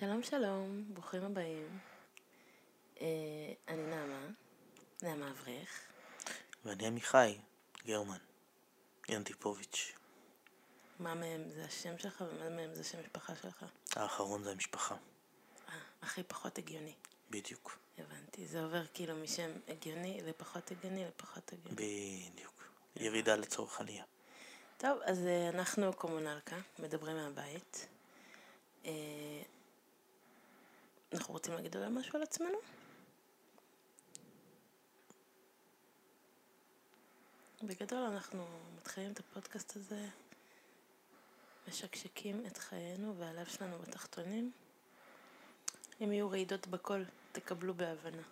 שלום שלום, ברוכים הבאים. אה, אני נעמה, נעמה אברך. ואני עמיחי גרמן, ינטיפוביץ'. מה מהם זה השם שלך ומה מהם זה שם משפחה שלך? האחרון זה המשפחה, אה, הכי פחות הגיוני. בדיוק. הבנתי, זה עובר כאילו משם הגיוני לפחות הגיוני לפחות הגיוני. בדיוק. ירידה לצורך עלייה. טוב, אז אה, אנחנו קומונלקה, מדברים מהבית. אה, אנחנו רוצים להגיד אולי משהו על עצמנו? בגדול אנחנו מתחילים את הפודקאסט הזה, משקשקים את חיינו והלב שלנו בתחתונים. אם יהיו רעידות בקול, תקבלו בהבנה.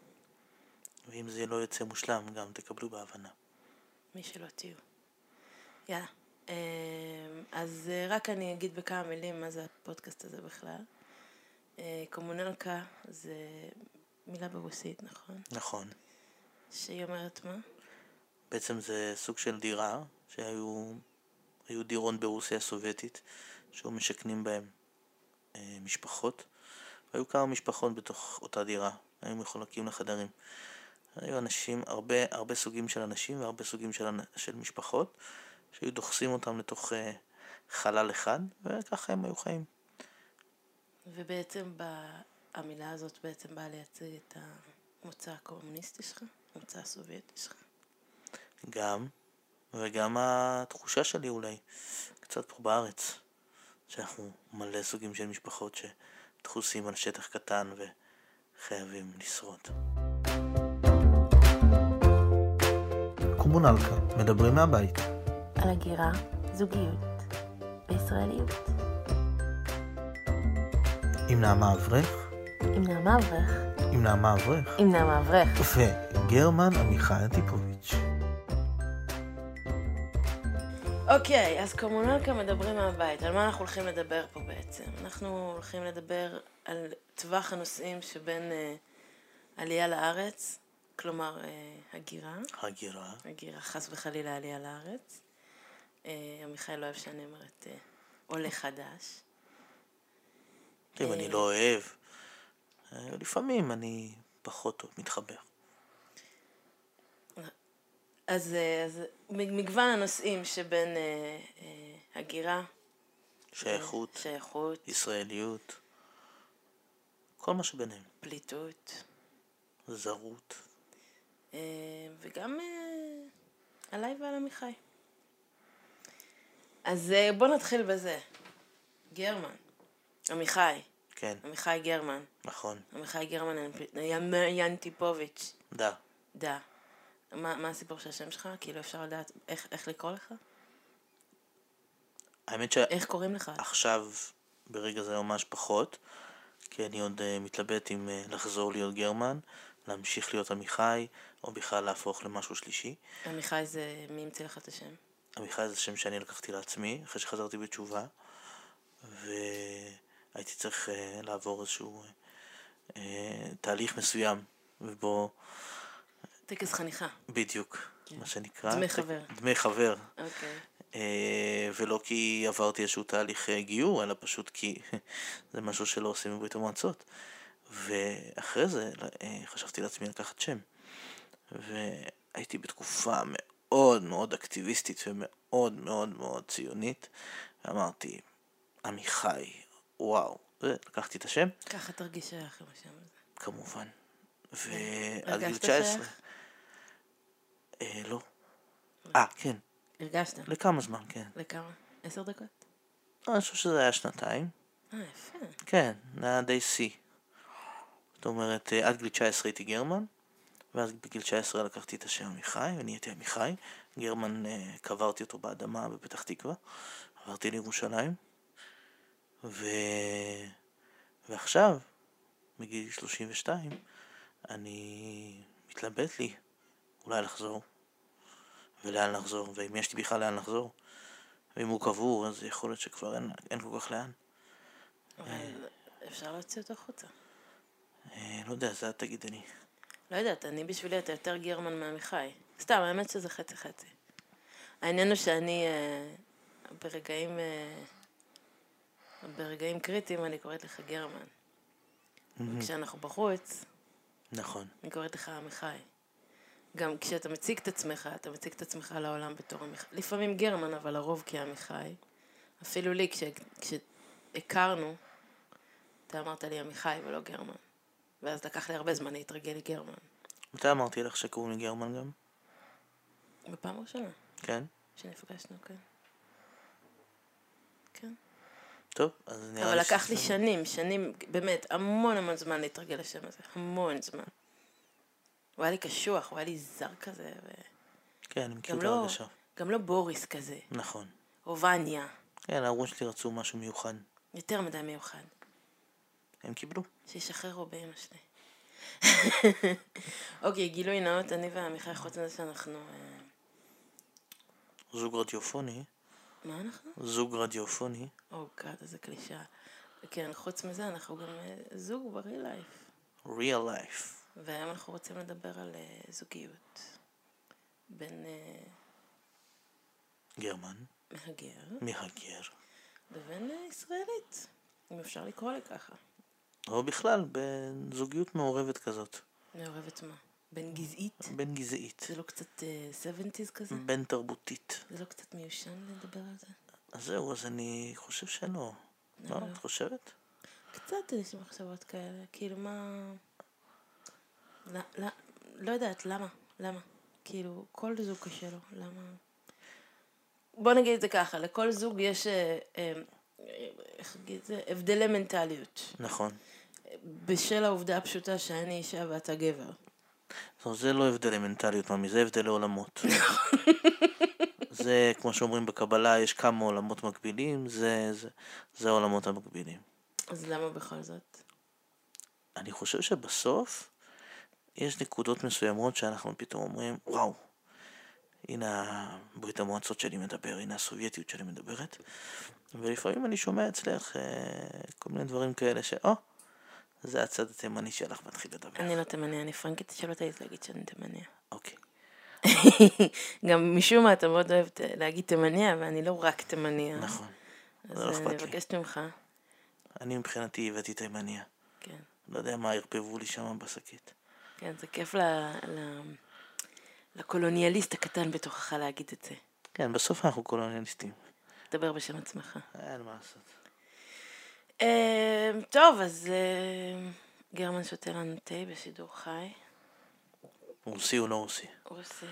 ואם זה לא יוצא מושלם, גם תקבלו בהבנה. מי שלא תהיו. יאללה. אמ, אז אה, רק אני אגיד בכמה מילים מה זה הפודקאסט הזה בכלל. אה, קומונלקה זה מילה ברוסית, נכון? נכון. שהיא אומרת מה? בעצם זה סוג של דירה, שהיו היו דירות ברוסיה הסובייטית, שהיו משכנים בהם אה, משפחות, והיו כמה משפחות בתוך אותה דירה, היו מחולקים לחדרים. היו אנשים, הרבה, הרבה סוגים של אנשים והרבה סוגים של, של משפחות, שהיו דוחסים אותם לתוך אה, חלל אחד, וככה הם היו חיים. ובעצם המילה הזאת בעצם באה לייצג את המוצא הקומוניסטי שלך, המוצא הסובייטי שלך. גם, וגם התחושה שלי אולי, קצת פה בארץ, שאנחנו מלא סוגים של משפחות שדחוסים על שטח קטן וחייבים לשרוד. קומונלקה, מדברים מהבית. על הגירה, זוגיות, וישראליות. עם נעמה אברך. עם נעמה אברך. עם נעמה אברך. עם נעמה אברך. וגרמן עמיחי אנטיפוביץ'. אוקיי, אז קומונלקה מדברים מהבית. על מה אנחנו הולכים לדבר פה בעצם? אנחנו הולכים לדבר על טווח הנושאים שבין אה, עלייה לארץ, כלומר אה, הגירה. הגירה. הגירה, חס וחלילה עלייה לארץ. אה, עמיחי לא אוהב שאני אומרת אה, עולה חדש. אם אני לא אוהב, אה, לפעמים אני פחות טוב, מתחבר. אז, אה, אז מגוון הנושאים שבין אה, אה, הגירה, שייכות, שייכות, ישראליות, כל מה שביניהם. פליטות. זרות. אה, וגם אה, עליי ועל עמיחי. אז אה, בוא נתחיל בזה. גרמן. עמיחי. כן. עמיחי גרמן. נכון. עמיחי גרמן ינטיפוביץ'. דה. דה. מה, מה הסיפור של השם שלך? כאילו אפשר לדעת איך, איך לקרוא לך? האמת ש... איך קוראים לך? עכשיו, ברגע זה ממש פחות, כי אני עוד uh, מתלבט אם uh, לחזור להיות גרמן, להמשיך להיות עמיחי, או בכלל להפוך למשהו שלישי. עמיחי זה... מי המציא לך את השם? עמיחי זה שם שאני לקחתי לעצמי, אחרי שחזרתי בתשובה, והייתי צריך uh, לעבור איזשהו uh, תהליך מסוים, ובו... טקס חניכה. בדיוק, כן. מה שנקרא. דמי חבר. דמי חבר. אוקיי. אה, ולא כי עברתי איזשהו תהליך גיור, אלא פשוט כי זה משהו שלא עושים בברית המועצות. ואחרי זה אה, חשבתי לעצמי לקחת שם. והייתי בתקופה מאוד מאוד אקטיביסטית ומאוד מאוד מאוד ציונית, ואמרתי, עמיחי, וואו, ולקחתי את השם. ככה תרגיש שייך עם השם הזה. כמובן. ועד גיל 19... אה, לא. אה, כן. הרגשת? לכמה זמן, כן. לכמה? עשר דקות? אני חושב שזה היה שנתיים. אה, יפה. כן, זה היה די שיא. זאת אומרת, אה, עד גיל 19 הייתי גרמן, ואז בגיל 19 לקחתי את השם עמיחי, ונהייתי עמיחי. גרמן, אה, קברתי אותו באדמה בפתח תקווה, עברתי לירושלים, ו... ועכשיו, בגיל 32, אני מתלבט לי אולי לחזור, ולאן לחזור, ואם יש לי בכלל לאן לחזור. ואם הוא קבור, אז יכול להיות שכבר אין, אין כל כך לאן. אבל אפשר להוציא אותו החוצה. אה, לא יודע, זה את תגידי לי. לא יודעת, אני בשבילי אתה יותר גרמן מעמיחי. סתם, האמת שזה חצי חצי. העניין הוא שאני אה, ברגעים, אה, ברגעים קריטיים אני קוראת לך גרמן. וכשאנחנו בחוץ, נכון. אני קוראת לך עמיחי. גם כשאתה מציג את עצמך, אתה מציג את עצמך לעולם בתור עמיחי. לפעמים גרמן, אבל לרוב כעמיחי. אפילו לי, כש, כשהכרנו, אתה אמרת לי עמיחי ולא גרמן. ואז לקח לי הרבה זמן להתרגל לגרמן. מתי אמרתי לך שקוראים לי גרמן גם? בפעם הראשונה כן? שנפגשנו, כן. כן. טוב, אז נראה אבל לי לקח לי שנים, שנים, באמת, המון המון זמן להתרגל לשם הזה. המון זמן. הוא היה לי קשוח, הוא היה לי זר כזה, ו... כן, אני מכיר את לא, ההרגשה. גם לא בוריס כזה, נכון. או וניה. כן, ההורים שלי רצו משהו מיוחד. יותר מדי מיוחד. הם קיבלו. שישחררו באמא שלי. אוקיי, גילוי נאות, אני ועמיחי, חוץ מזה שאנחנו... אה, זוג רדיופוני. מה אנחנו? זוג רדיופוני. או גאד, איזה קלישאה. כן, חוץ מזה, אנחנו גם אה, זוג ברי לייף. real life. והיום אנחנו רוצים לדבר על אה, זוגיות. בין אה, גרמן. מהגר מהגר. לבין ישראלית, אם אפשר לקרוא לככה. או בכלל, בזוגיות מעורבת כזאת. מעורבת מה? בין גזעית? בין גזעית. זה לא קצת אה, 70's כזה? בין תרבותית. זה לא קצת מיושן לדבר על זה? אז זהו, אז אני חושב שלא. לא, לא. את חושבת? קצת יש מחשבות כאלה, כאילו מה... לא, לא, לא יודעת, למה? למה? כאילו, כל זוג קשה לו, למה? בוא נגיד את זה ככה, לכל זוג יש, אה, אה, איך נגיד את זה, הבדלי מנטליות. נכון. בשל העובדה הפשוטה שאני אישה ואתה גבר. טוב, זה לא הבדלי מנטליות, ממי, זה הבדלי עולמות. זה, כמו שאומרים בקבלה, יש כמה עולמות מקבילים, זה, זה, זה העולמות המקבילים. אז למה בכל זאת? אני חושב שבסוף יש נקודות מסוימות שאנחנו פתאום אומרים, וואו, הנה ברית המועצות שלי מדבר, הנה הסובייטיות שלי מדברת, ולפעמים אני שומע אצלך אה, כל מיני דברים כאלה ש... או, זה הצד התימני שלך מתחיל לדבר. אני לא תימניה, אני פרנקית שלא תעיז להגיד שאני תימניה. אוקיי. גם משום מה אתה מאוד אוהב ת- להגיד תימניה, ואני לא רק תימניה. נכון. אז לא אני אכפת לי. מבקשת ממך, אני מבחינתי הבאתי תימניה. כן. לא יודע מה ערבבו לי שם בשקית. כן, זה כיף ל... ל... לקולוניאליסט הקטן בתוכך להגיד את זה. כן, בסוף אנחנו קולוניאליסטים. דבר בשם עצמך. אין מה לעשות. אה, טוב, אז אה, גרמן שותה לנו תה בשידור חי. רוסי או לא רוסי? רוסי.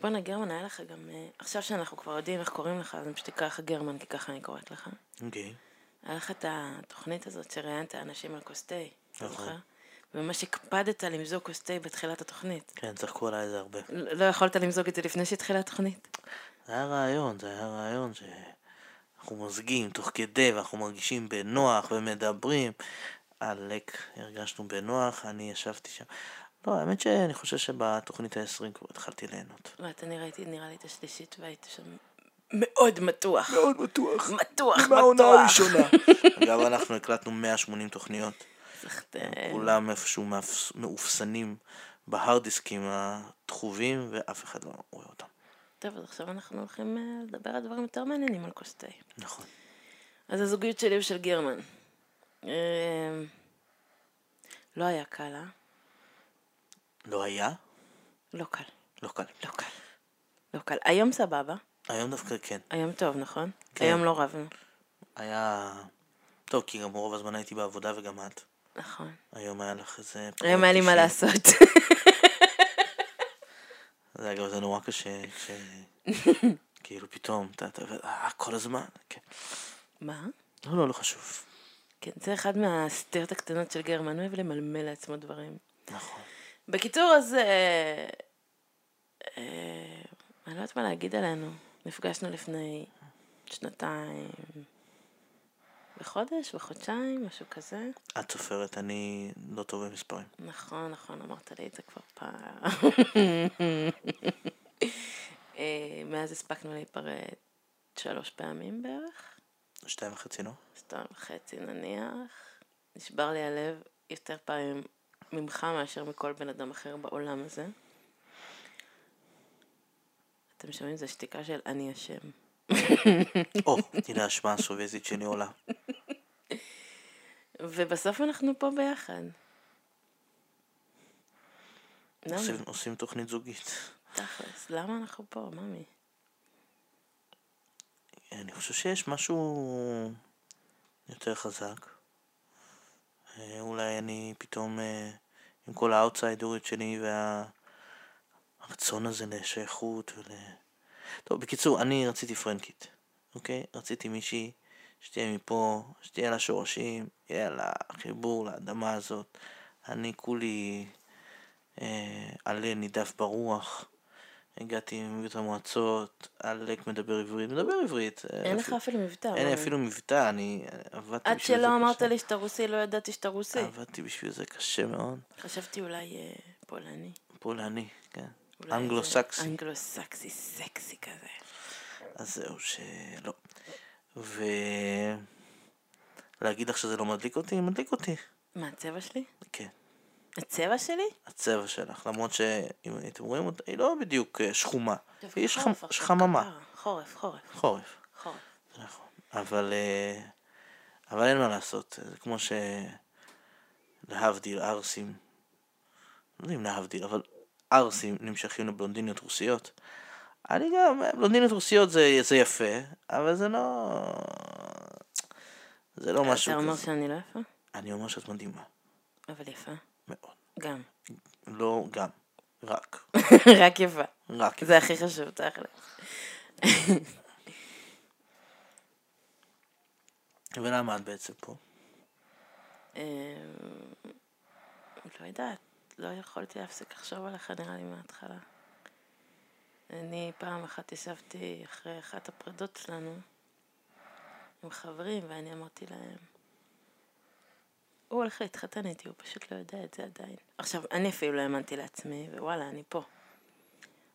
בואנה, גרמן, היה לך גם... אה, עכשיו שאנחנו כבר יודעים איך קוראים לך, אז אני פשוט אקרא לך גרמן, כי ככה אני קוראת לך. אוקיי. היה לך את התוכנית הזאת שראיינת אנשים על כוס תה, נכון. וממש הקפדת למזוג כוס תה בתחילת התוכנית. כן, צחקו עליי זה הרבה. ל- לא יכולת למזוג את זה לפני שהתחילה התוכנית? זה היה רעיון, זה היה רעיון שאנחנו מוזגים תוך כדי ואנחנו מרגישים בנוח ומדברים. עלק, הרגשנו בנוח, אני ישבתי שם. לא, האמת שאני חושב שבתוכנית ה-20 כבר התחלתי ליהנות. לא, אתה נראה, הייתי נראה לי את השלישית והיית שם מאוד מתוח. מאוד. מתוח, מהעונה מתוח. הראשונה. אגב, אנחנו הקלטנו 180 תוכניות. כולם איפשהו מאופסנים בהארד דיסקים הדחובים ואף אחד לא רואה אותם. טוב, אז עכשיו אנחנו הולכים אה, לדבר על דברים יותר מעניינים על כוס תה. נכון. אז הזוגיות שלי ושל גרמן. אה, לא היה קל, אה? לא היה? לא קל. לא קל. לא קל. לא קל. היום סבבה. היום דווקא כן. היום טוב, נכון? כן. היום לא רבנו. היה... טוב, כי גם רוב הזמן הייתי בעבודה וגם את. נכון. היום היה לך איזה... היום היה לי מה לעשות. זה אגב, זה נורא קשה, כש... כאילו פתאום, אתה, אתה, אה, כל הזמן, כן. מה? לא, לא, לא חשוב. כן, זה אחד מהסטיות הקטנות של גרמן, אוהב למלמל לעצמו דברים. נכון. בקיצור, אז... אה, אה, אני לא יודעת מה להגיד עלינו. נפגשנו לפני שנתיים וחודש, וחודשיים, משהו כזה. את סופרת, אני לא טוב במספרים. נכון, נכון, אמרת לי את זה כבר פעם. אה, מאז הספקנו להיפרד שלוש פעמים בערך, שתיים וחצי, לא? סתם וחצי נניח. נשבר לי הלב יותר פעמים ממך מאשר מכל בן אדם אחר בעולם הזה. אתם שומעים? זו שתיקה של אני אשם. או, הנה האשמה הסובייטית שלי עולה. ובסוף אנחנו פה ביחד. עושים תוכנית זוגית. תכלס, למה אנחנו פה, ממי? אני חושב שיש משהו יותר חזק. אה, אולי אני פתאום, אה, עם כל האאוטסיידורית שלי והרצון הזה לשייכות ול... טוב, בקיצור, אני רציתי פרנקית, אוקיי? רציתי מישהי שתהיה מפה, שתהיה לה שורשים, יהיה לה חיבור לאדמה הזאת. אני כולי אה, עלה נידף ברוח. הגעתי מברית המועצות, עלק מדבר עברית, מדבר עברית. אה, אין לך אפילו- מבטא. אין לי. אפילו מבטא, אני עבדתי עד בשביל זה שלא אמרת קשה. לי שאתה רוסי, לא ידעתי שאתה רוסי. עבדתי בשביל זה קשה מאוד. חשבתי אולי אה, פולני. פולני, כן. אנגלו-סקסי. אנגלו-סקסי, סקסי כזה. אז זהו, שלא. ולהגיד לך שזה לא מדליק אותי? מדליק אותי. מה, הצבע שלי? כן. הצבע שלי? הצבע שלך, למרות שאם הייתם רואים אותה, היא לא בדיוק אה, שחומה. היא שחממה. חורף, חורף, חורף. חורף. נכון. אבל, אה, אבל אין מה לעשות, זה כמו ש... להבדיל, ערסים, לא יודע אם להבדיל, אבל ערסים נמשכים לבלונדיניות רוסיות. אני גם, בלונדיניות רוסיות זה, זה יפה, אבל זה לא... זה לא משהו אתה אומר כזה. שאני לא יפה? אני אומר שאת מדהימה, אבל יפה. מאוד. גם. לא גם, רק. רק יפה. רק. זה הכי חשוב, תכל'ס. ולמה את בעצם פה? אמ, לא יודעת, לא יכולתי להפסיק לחשוב עליך נראה לי מההתחלה. אני פעם אחת ישבתי אחרי אחת הפרדות שלנו עם חברים ואני אמרתי להם, הוא הולך להתחתן איתי, הוא פשוט לא יודע את זה עדיין. עכשיו, אני אפילו לא האמנתי לעצמי, ווואלה, אני פה.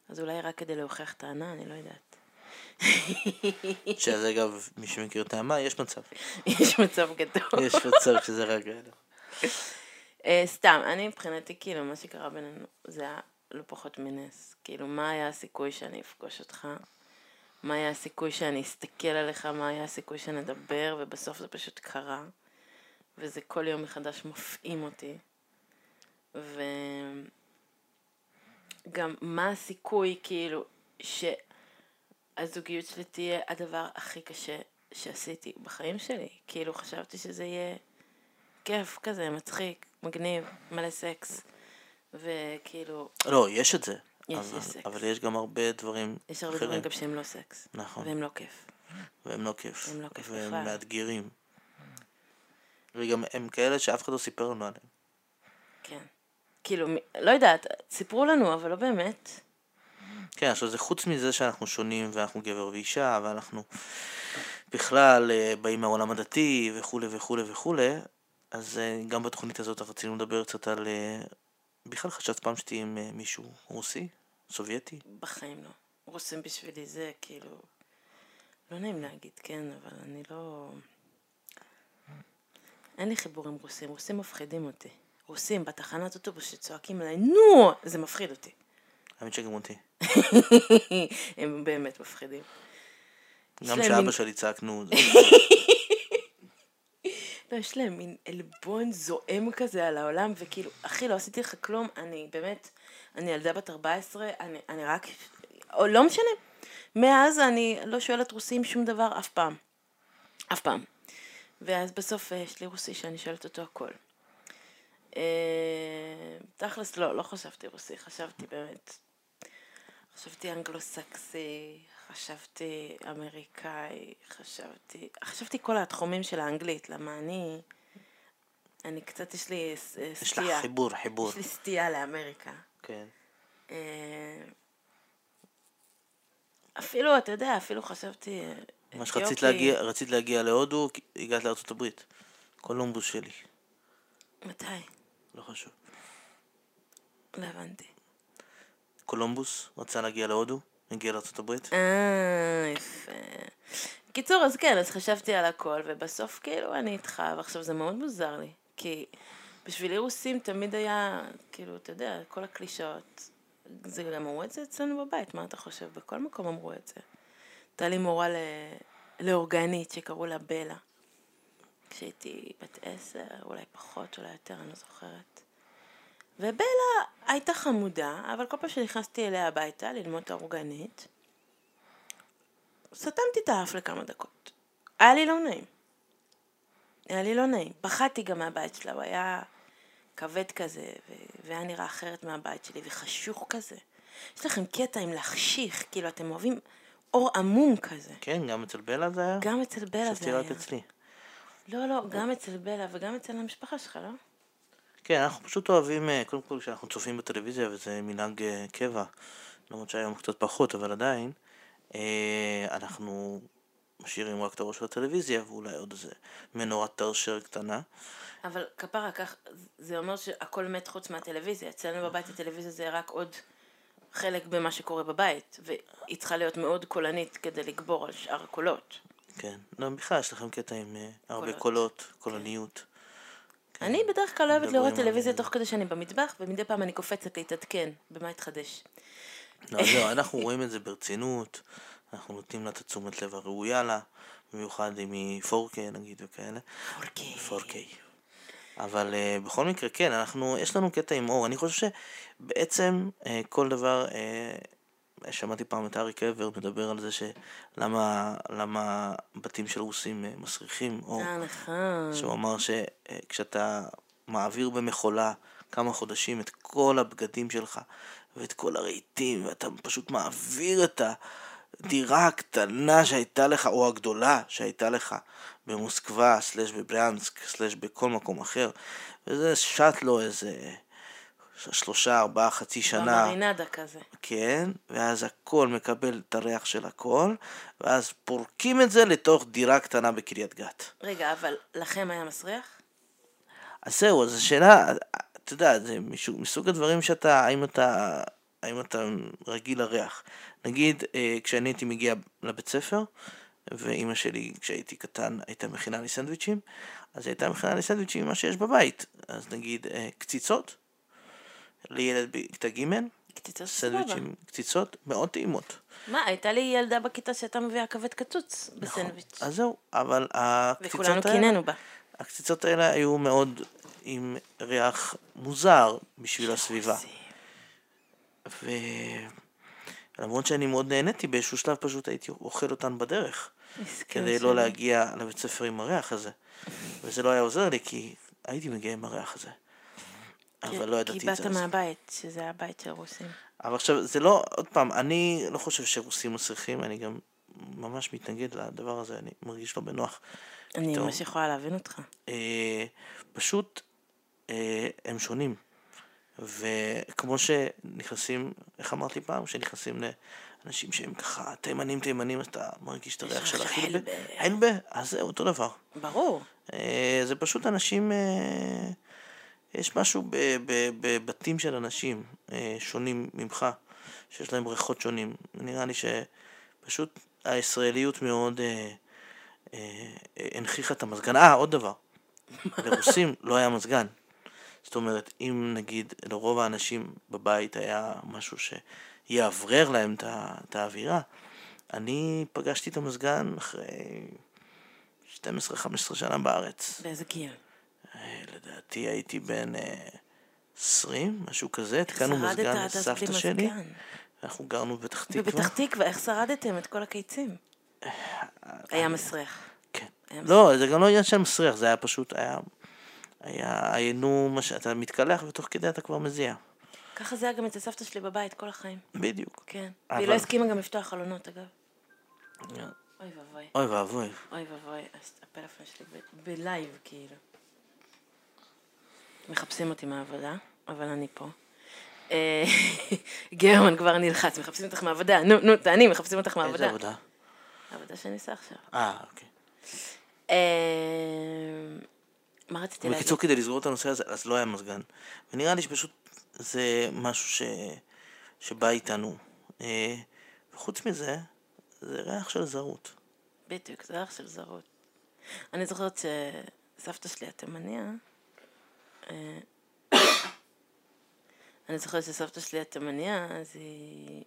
אז אולי רק כדי להוכיח טענה, אני לא יודעת. שזה אגב, מי שמכיר האמה, יש מצב. יש מצב גדול. יש מצב שזה רק סתם, אני מבחינתי, כאילו, מה שקרה בינינו, זה היה לא פחות מנס. כאילו, מה היה הסיכוי שאני אפגוש אותך? מה היה הסיכוי שאני אסתכל עליך? מה היה הסיכוי שנדבר? ובסוף זה פשוט קרה. וזה כל יום מחדש מפעים אותי. וגם, מה הסיכוי, כאילו, שהזוגיות שלי תהיה הדבר הכי קשה שעשיתי בחיים שלי? כאילו, חשבתי שזה יהיה... כיף כזה, מצחיק, מגניב, מלא סקס, וכאילו, לא, יש את זה. יש, אבל, יש סקס. אבל יש גם הרבה דברים יש הרבה אחרים. דברים גם שהם לא סקס, נכון. והם לא כיף. והם לא כיף. הם לא כיף והם בכלל. מאתגרים. וגם הם כאלה שאף אחד לא סיפר לנו עליהם. כן. כאילו, לא יודעת, סיפרו לנו, אבל לא באמת. כן, עכשיו זה חוץ מזה שאנחנו שונים ואנחנו גבר ואישה ואנחנו בכלל אה, באים מהעולם הדתי וכולי וכולי וכולי, אז אה, גם בתוכנית הזאת רצינו לדבר קצת על... אה, בכלל חשבת פעם שתהיי עם אה, מישהו רוסי? סובייטי? בחיים לא. רוסים בשבילי זה כאילו... לא נעים להגיד, כן, אבל אני לא... אין לי חיבור עם רוסים, רוסים מפחידים אותי. רוסים בתחנת אוטובוס שצועקים עליי, נו! זה מפחיד אותי. האמת שגם אותי. הם באמת מפחידים. גם כשאבא שלי צעק נו, לא, יש להם מין עלבון זועם כזה על העולם, וכאילו, אחי, לא עשיתי לך כלום, אני באמת, אני ילדה בת 14, אני, אני רק, או לא משנה. מאז אני לא שואלת רוסים שום דבר אף פעם. אף פעם. ואז בסוף אה, יש לי רוסי שאני שואלת אותו הכל. אה, תכלס, לא, לא חשבתי רוסי, חשבתי באמת, חשבתי אנגלו-סקסי, חשבתי אמריקאי, חשבתי, חשבתי כל התחומים של האנגלית, למה אני, אני קצת, יש לי ס- יש לך סטייה, חיבור, חיבור. יש לי סטייה לאמריקה. כן. אה, אפילו, אתה יודע, אפילו חשבתי... אה, מה שרצית אתיופי. להגיע, רצית להגיע להודו, הגעת לארצות הברית. קולומבוס שלי. מתי? לא חשוב. לא הבנתי. קולומבוס רצה להגיע להודו, הגיע לארצות הברית. אה, יפה. בקיצור, אז כן, אז חשבתי על הכל, ובסוף כאילו אני איתך, ועכשיו זה מאוד מוזר לי, כי בשבילי רוסים תמיד היה, כאילו, אתה יודע, כל הקלישאות. זה גם אמרו את זה אצלנו בבית, מה אתה חושב? בכל מקום אמרו את זה. הייתה לי מורה ל... לאורגנית שקראו לה בלה. כשהייתי בת עשר, אולי פחות, אולי יותר, אני לא זוכרת. ובלה הייתה חמודה, אבל כל פעם שנכנסתי אליה הביתה ללמוד את האורגנית, סתמתי את האף לכמה דקות. היה לי לא נעים. היה לי לא נעים. פחדתי גם מהבית שלה, הוא היה כבד כזה, והיה נראה אחרת מהבית שלי, וחשוך כזה. יש לכם קטע עם להחשיך, כאילו אתם אוהבים אור עמום כזה. כן, גם אצל בלה זה היה? גם אצל בלה זה חשבתי היה. רק אצלי. לא, לא, גם אצל בלה וגם אצל המשפחה שלך, לא? כן, אנחנו פשוט אוהבים, אה, קודם כל כשאנחנו צופים בטלוויזיה, וזה מנהג אה, קבע, למרות שהיום קצת פחות, אבל עדיין, אה, אנחנו משאירים רק את הראש של הטלוויזיה, ואולי עוד איזה מנורת טרשר קטנה. אבל כפרה, כך, זה אומר שהכל מת חוץ מהטלוויזיה. אצלנו בבית הטלוויזיה זה רק עוד חלק במה שקורה בבית, והיא צריכה להיות מאוד קולנית כדי לגבור על שאר הקולות. כן, לא, בכלל יש לכם קטע עם אה, הרבה קולות. קולות, קולניות. כן. אני בדרך כלל אוהבת לראות טלוויזיה תוך כדי שאני במטבח, ומדי פעם אני קופצת להתעדכן במה התחדש. לא, זהו, אנחנו רואים את זה ברצינות, אנחנו נותנים לה את התשומת לב הראויה לה, במיוחד אם היא 4K נגיד וכאלה. 4K. אבל uh, בכל מקרה, כן, אנחנו, יש לנו קטע עם אור. אני חושב שבעצם uh, כל דבר, uh, שמעתי פעם את אריק אבר מדבר על זה שלמה למה בתים של רוסים uh, מסריחים אור. אה, נכון. שהוא אמר שכשאתה מעביר במכולה כמה חודשים את כל הבגדים שלך ואת כל הרהיטים, ואתה פשוט מעביר את הדירה הקטנה שהייתה לך, או הגדולה שהייתה לך, במוסקבה, סלש בבריאנסק, סלש בכל מקום אחר, וזה שט לו איזה שלושה, ארבעה, חצי שנה. במרינדה כזה. כן, ואז הכל מקבל את הריח של הכל, ואז פורקים את זה לתוך דירה קטנה בקריית גת. רגע, אבל לכם היה מסריח? אז זהו, אז השאלה, אתה יודע, זה מסוג, מסוג הדברים שאתה, האם אתה, האם אתה רגיל לריח. נגיד, אה, כשאני הייתי מגיע לבית ספר, ואימא שלי, כשהייתי קטן, הייתה מכינה לי סנדוויצ'ים, אז היא הייתה מכינה לי סנדוויצ'ים ממה שיש בבית. אז נגיד, אה, קציצות, לילד בכיתה ג', קציצות. סנדוויצ'ים, קציצות מאוד טעימות. מה, הייתה לי ילדה בכיתה שהייתה מביאה כבד קצוץ בסנדוויץ'. אז זהו, אבל הקציצות וכולנו האלה, קינאנו בה. הקציצות האלה היו מאוד עם ריח מוזר בשביל הסביבה. ולמרות שאני מאוד נהניתי, באיזשהו שלב פשוט הייתי אוכל אותן בדרך, כדי לא. להגיע לבית ספר עם הריח הזה. וזה לא היה עוזר לי, כי הייתי מגיע עם הריח הזה. אבל לא ידעתי כי את באת זה. אז. מהבית, שזה היה בית של רוסים. אבל עכשיו, זה לא, עוד פעם, אני לא חושב שרוסים מסריחים, אני גם ממש מתנגד לדבר הזה, אני מרגיש לא בנוח. אני פתאום. ממש יכולה להבין אותך. אה, פשוט אה, הם שונים. וכמו שנכנסים, איך אמרת לי פעם? שנכנסים לאנשים שהם ככה תימנים תימנים, אז אתה מרגיש את הריח של החילבה. חילבה. חילבה, אז זה אותו דבר. ברור. אה, זה פשוט אנשים, אה, יש משהו בבתים של אנשים אה, שונים ממך, שיש להם ריחות שונים. נראה לי שפשוט הישראליות מאוד אה, אה, הנכיחה את המזגן. אה, עוד דבר, לרוסים לא היה מזגן. זאת אומרת, אם נגיד לרוב האנשים בבית היה משהו שיאוורר להם את האווירה, אני פגשתי את המזגן אחרי 12-15 שנה בארץ. באיזה גיל? אה, לדעתי הייתי בן אה, 20, משהו כזה, התקנו שרדת מזגן לסבתא שלי. אנחנו גרנו בפתח תקווה. בפתח תקווה, איך שרדתם את כל הקיצים? היה מסריח. כן. לא, זה גם לא עניין של מסריח, זה היה פשוט, היה, היה, היינו, מה שאתה מתקלח ותוך כדי אתה כבר מזיע. ככה זה היה גם אצל סבתא שלי בבית כל החיים. בדיוק. כן. והיא לא הסכימה גם לפתוח חלונות, אגב. אוי ואבוי. אוי ואבוי. אוי ואבוי, הפלאפון שלי בלייב, כאילו. מחפשים אותי מהעבודה, אבל אני פה. אה, גרמן כבר נלחץ, מחפשים אותך מהעבודה. נו, נו, תעני, מחפשים אותך איזה מהעבודה. עבודה? העבודה שאני עושה עכשיו. אה, אוקיי. אה, מה רציתי להגיד? בקיצור, כדי לסגור את הנושא הזה, אז לא היה מזגן. ונראה לי שפשוט זה משהו ש... שבא איתנו. אה, וחוץ מזה, זה ריח של זרות. בדיוק, זה אח של זרות. אני זוכרת שסבתא שלי התימניה, אני זוכרת שסבתא שלי התימניה, אז היא...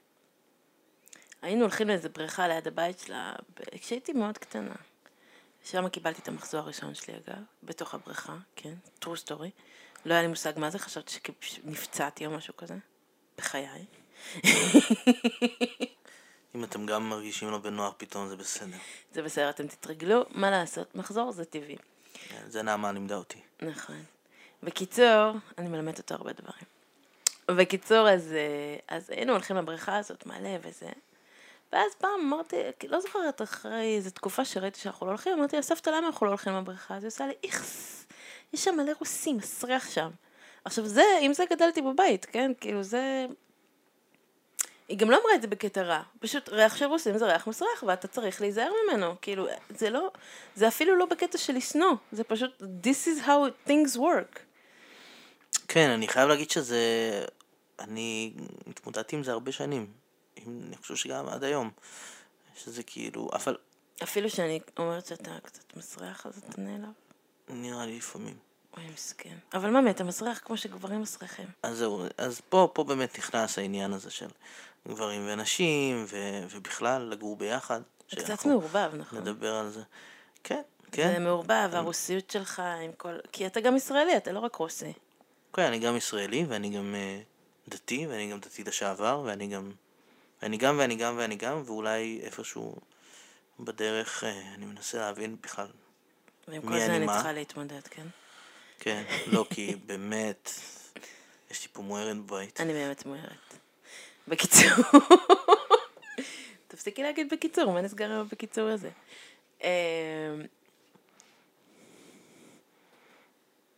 היינו הולכים לאיזה בריכה ליד הבית שלה, כשהייתי מאוד קטנה. שם קיבלתי את המחזור הראשון שלי אגב, בתוך הבריכה, כן, true story. לא היה לי מושג מה זה, חשבתי שנפצעתי או משהו כזה, בחיי. אם אתם גם מרגישים לא בנוח פתאום זה בסדר. זה בסדר, אתם תתרגלו, מה לעשות, מחזור זה טבעי. כן, זה נעמה לימדה אותי. נכון. בקיצור, אני מלמדת אותו הרבה דברים. בקיצור, אז, אה, אז היינו הולכים לבריכה הזאת מלא וזה. ואז פעם אמרתי, לא זוכרת, אחרי איזו תקופה שראיתי שאנחנו לא הולכים, אמרתי לה, סבתא, למה אנחנו לא הולכים לבריכה? אז היא עושה לי, איכס, יש שם מלא רוסים, מסריח שם. עכשיו זה, עם זה גדלתי בבית, כן? כאילו זה... היא גם לא אמרה את זה בקטע רע, פשוט ריח של רוסים זה ריח מסריח ואתה צריך להיזהר ממנו, כאילו, זה לא, זה אפילו לא בקטע של לשנוא, זה פשוט, this is how things work. כן, אני חייב להגיד שזה, אני התמודדתי עם זה הרבה שנים, אני חושב שגם עד היום, שזה כאילו, אבל... אפילו שאני אומרת שאתה קצת מסריח, אז אתה נעלב? נראה לי לפעמים. אוי, מסכן. אבל מה, אתה מסריח כמו שגברים מסריחים. אז זהו, אז פה, פה באמת נכנס העניין הזה של גברים ונשים, ו, ובכלל לגור ביחד. זה קצת מעורבב, נכון. נדבר על זה. כן, כן. זה מעורבב, הרוסיות שלך עם כל... כי אתה גם ישראלי, אתה לא רק רוסי. כן, אני גם ישראלי, ואני גם uh, דתי, ואני גם דתי לשעבר, ואני גם... ואני גם, ואני גם, ואני גם, ואולי איפשהו בדרך uh, אני מנסה להבין בכלל מי אני מה. ועם כל זה אני צריכה להתמודד, כן? כן, לא, כי באמת, יש לי פה מוארת בבית. אני באמת מוארת. בקיצור, תפסיקי להגיד בקיצור, מה נסגר עם בקיצור הזה?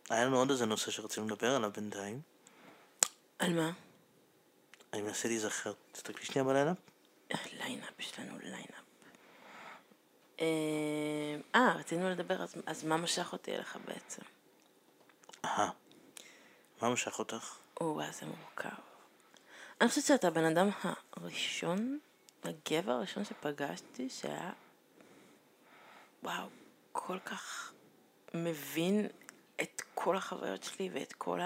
היה לנו עוד איזה נושא שרצינו לדבר עליו בינתיים. על מה? אני מנסה להיזכר. תסתכלי שנייה בליינאפ. ליינאפ, יש לנו ליינאפ. אמ, אה, רצינו לדבר, אז, אז מה משך אותי אליך בעצם? אהה. מה משך אותך? או, זה מורכב. אני חושבת שאתה הבן אדם הראשון, הגבר הראשון שפגשתי, שהיה, וואו, כל כך מבין את כל החוויות שלי ואת כל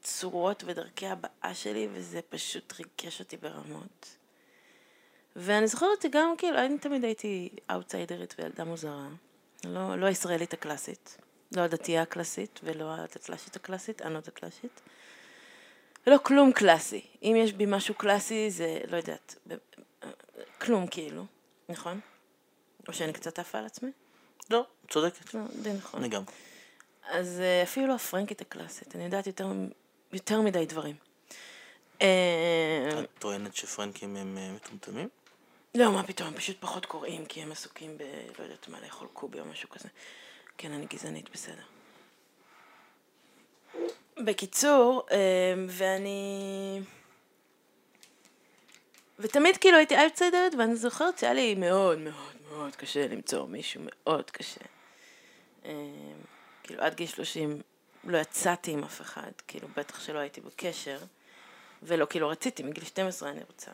הצורות ודרכי הבאה שלי, וזה פשוט ריגש אותי ברמות. ואני זוכרת שגם, כאילו, אני תמיד הייתי אאוטסיידרית וילדה מוזרה. לא, לא הישראלית הקלאסית. לא הדתייה הקלאסית ולא הדתל"שית הקלאסית, אני לא דתל"שית. ולא כלום קלאסי. אם יש בי משהו קלאסי זה, לא יודעת, כלום כאילו, נכון? או שאני קצת עפה על עצמי? לא, צודקת. לא, די נכון. אני גם. אז אה, אפילו לא הפרנקית הקלאסית, אני יודעת יותר, יותר מדי דברים. אה, את טוענת שפרנקים הם אה, מטומטמים? לא, מה פתאום, הם פשוט פחות קוראים, כי הם עסוקים ב... לא יודעת מה, לאכול קובי או משהו כזה. כן, אני גזענית, בסדר. בקיצור, ואני... ותמיד כאילו הייתי אייטסיידרת, ואני זוכרת שהיה לי מאוד מאוד מאוד קשה למצוא מישהו, מאוד קשה. כאילו עד גיל 30 לא יצאתי עם אף אחד, כאילו בטח שלא הייתי בקשר, ולא כאילו רציתי, מגיל 12 אני רוצה.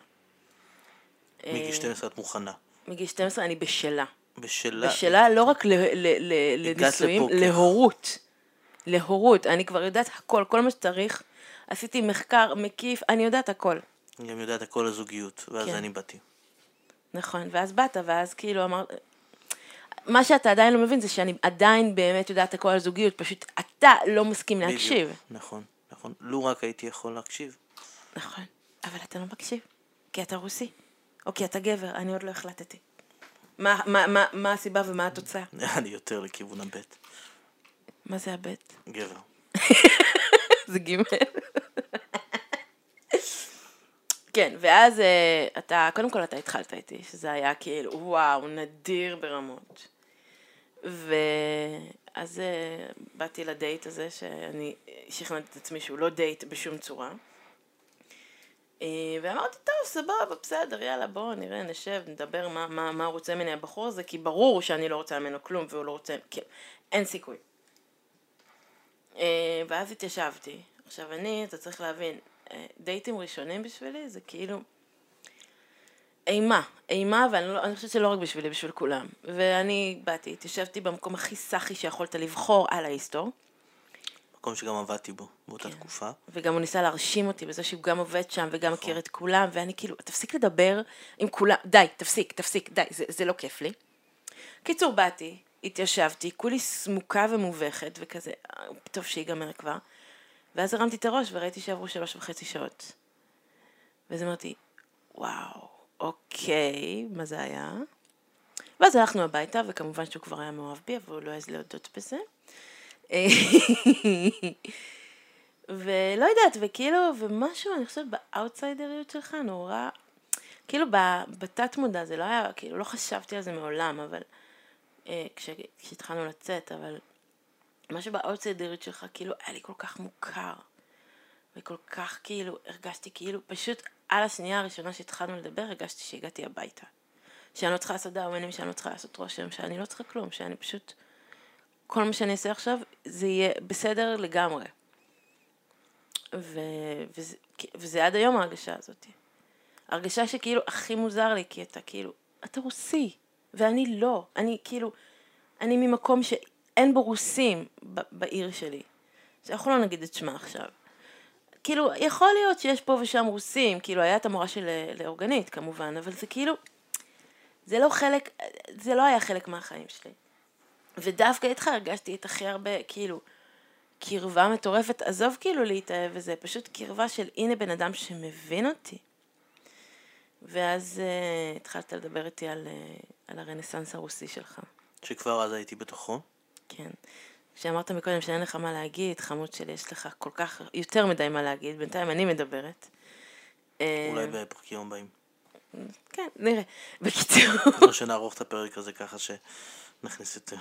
מגיל 12 את מוכנה. מגיל 12 אני בשלה. בשלה. בשלה לא רק לנישואים, להורות. להורות. אני כבר יודעת הכל, כל מה שצריך. עשיתי מחקר מקיף, אני יודעת הכל. אני גם יודעת הכל על זוגיות, ואז כן. אני באתי. נכון, ואז באת, ואז כאילו אמרת... מה שאתה עדיין לא מבין זה שאני עדיין באמת יודעת הכל על זוגיות, פשוט אתה לא מסכים להקשיב. בדיוק, נכון, נכון. לו רק הייתי יכול להקשיב. נכון, אבל אתה לא מקשיב, כי אתה רוסי, או כי אתה גבר, אני עוד לא החלטתי. מה, מה, מה, מה הסיבה ומה התוצאה? אני יותר לכיוון הבט. מה זה הבט? גבר. זה גימל. כן, ואז אה, אתה, קודם כל אתה התחלת איתי, שזה היה כאילו, וואו, נדיר ברמות. ואז אה, באתי לדייט הזה, שאני שכנעתי את עצמי שהוא לא דייט בשום צורה. אה, ואמרתי, טוב, סבבה, בסדר, יאללה, בואו נראה, נשב, נדבר מה, מה, מה הוא רוצה ממני הבחור הזה, כי ברור שאני לא רוצה ממנו כלום והוא לא רוצה, כן, אין סיכוי. ואז התיישבתי. עכשיו אני, אתה צריך להבין, דייטים ראשונים בשבילי זה כאילו אימה, אימה, ואני לא, חושבת שלא רק בשבילי, בשביל כולם. ואני באתי, התיישבתי במקום הכי סאחי שיכולת לבחור על ההיסטור. מקום שגם עבדתי בו באותה כן. תקופה. וגם הוא ניסה להרשים אותי בזה שהוא גם עובד שם וגם מכיר את כולם, ואני כאילו, תפסיק לדבר עם כולם, די, תפסיק, תפסיק, די, זה, זה לא כיף לי. קיצור, באתי, התיישבתי, כולי סמוקה ומובכת, וכזה, "אה, טוב שיגמר כבר. ואז הרמתי את הראש וראיתי שעברו שלוש וחצי שעות. ואז אמרתי, וואו, אוקיי, מה זה היה? ואז הלכנו הביתה, וכמובן שהוא כבר היה מאוהב בי, אבל הוא לא העז להודות בזה. ולא יודעת, וכאילו, ומשהו, אני חושבת, באאוטסיידריות שלך נורא, כאילו בתת מודע, זה לא היה, כאילו, לא חשבתי על זה מעולם, אבל, אה, כש, כשהתחלנו לצאת, אבל משהו באאוטסיידריות שלך, כאילו, היה לי כל כך מוכר, וכל כך, כאילו, הרגשתי כאילו, פשוט על השנייה הראשונה שהתחלנו לדבר, הרגשתי שהגעתי הביתה. שאני לא צריכה לעשות דאווינים, שאני לא צריכה לעשות רושם, שאני לא צריכה כלום, שאני פשוט, כל מה שאני אעשה עכשיו, זה יהיה בסדר לגמרי. ו... וזה... וזה עד היום ההרגשה הזאת. הרגשה שכאילו הכי מוזר לי, כי אתה כאילו, אתה רוסי, ואני לא. אני כאילו, אני ממקום שאין בו רוסים בעיר שלי. שאנחנו לא נגיד את שמה עכשיו. כאילו, יכול להיות שיש פה ושם רוסים, כאילו, היה את המורה של לאורגנית כמובן, אבל זה כאילו, זה לא חלק, זה לא היה חלק מהחיים שלי. ודווקא איתך הרגשתי את הכי הרבה, כאילו, קרבה מטורפת, עזוב כאילו להתאהב וזה, פשוט קרבה של הנה בן אדם שמבין אותי. ואז uh, התחלת לדבר איתי על, uh, על הרנסאנס הרוסי שלך, שכבר אז הייתי בתוכו. כן. כשאמרת מקודם שאין לך מה להגיד, חמוד שלי, יש לך כל כך יותר מדי מה להגיד, בינתיים אני מדברת. אה, אולי בפרקים הבאים. כן, נראה. בקיצור, או שנערוך את הפרק הזה ככה שנכניס יותר.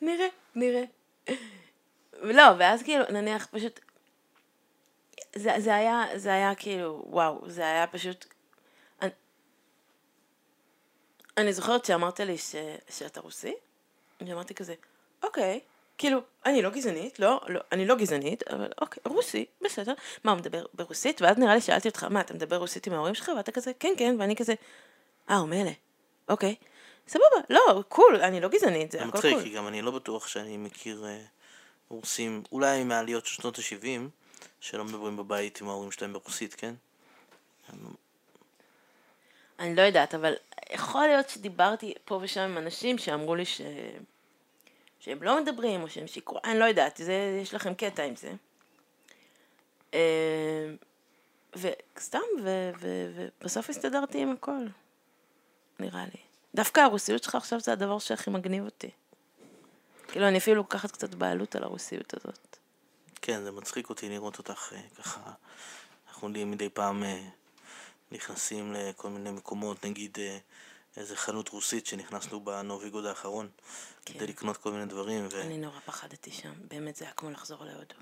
נראה, נראה. לא, ואז כאילו, נניח פשוט, זה, זה היה, זה היה כאילו, וואו, זה היה פשוט, אני, אני זוכרת שאמרת לי ש, שאתה רוסי, ואמרתי כזה, אוקיי, כאילו, אני לא גזענית, לא, לא, אני לא גזענית, אבל אוקיי, רוסי, בסדר. מה, הוא מדבר ברוסית? ואז נראה לי שאלתי אותך, מה, אתה מדבר רוסית עם ההורים שלך? ואתה כזה, כן, כן, ואני כזה, אה, הוא מילא, אוקיי. סבבה, לא, קול, אני לא גזענית, זה הכל מצחיק, קול. כי גם אני לא בטוח שאני מכיר אה, רוסים, אולי מהעליות של שנות ה-70, שלא מדברים בבית עם ההורים שלהם ברוסית, כן? אני לא יודעת, אבל יכול להיות שדיברתי פה ושם עם אנשים שאמרו לי ש... שהם לא מדברים, או שהם שיקרו, אני לא יודעת, זה, יש לכם קטע עם זה. אה, וסתם, ובסוף הסתדרתי עם הכל, נראה לי. דווקא הרוסיות שלך עכשיו זה הדבר שהכי מגניב אותי. כאילו, אני אפילו לוקחת קצת בעלות על הרוסיות הזאת. כן, זה מצחיק אותי לראות אותך אה, ככה, אנחנו מדי פעם אה, נכנסים לכל מיני מקומות, נגיד אה, איזה חנות רוסית שנכנסנו בנוביגוד האחרון, כן. כדי לקנות כל מיני דברים, ו... אני נורא פחדתי שם, באמת זה היה כמו לחזור להודו.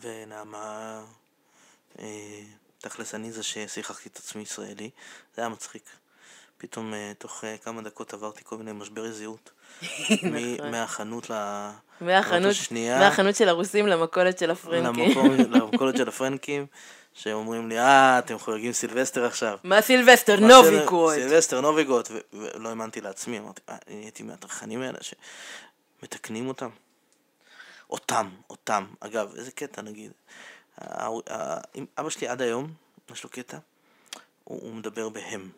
ונעמה, אה, תכלס אני זה ששיחקתי את עצמי ישראלי, זה היה מצחיק. פתאום אה, תוך אה, כמה דקות עברתי כל מיני משברי זהות. מ- נכון. מהחנות ל... מהחנות. מהחנות של הרוסים למכולת של הפרנקים. למקום, למכולת של הפרנקים, שאומרים לי, אה, אתם חוגגים סילבסטר עכשיו. מה סילבסטר? סילב- סילבסטר נובי גוד, ו- ולא האמנתי לעצמי, אמרתי, אה, אני הייתי מהטרחנים האלה שמתקנים אותם. אותם, אותם. אגב, איזה קטע נגיד. אבא שלי עד היום, יש לו קטע, הוא, הוא מדבר בהם.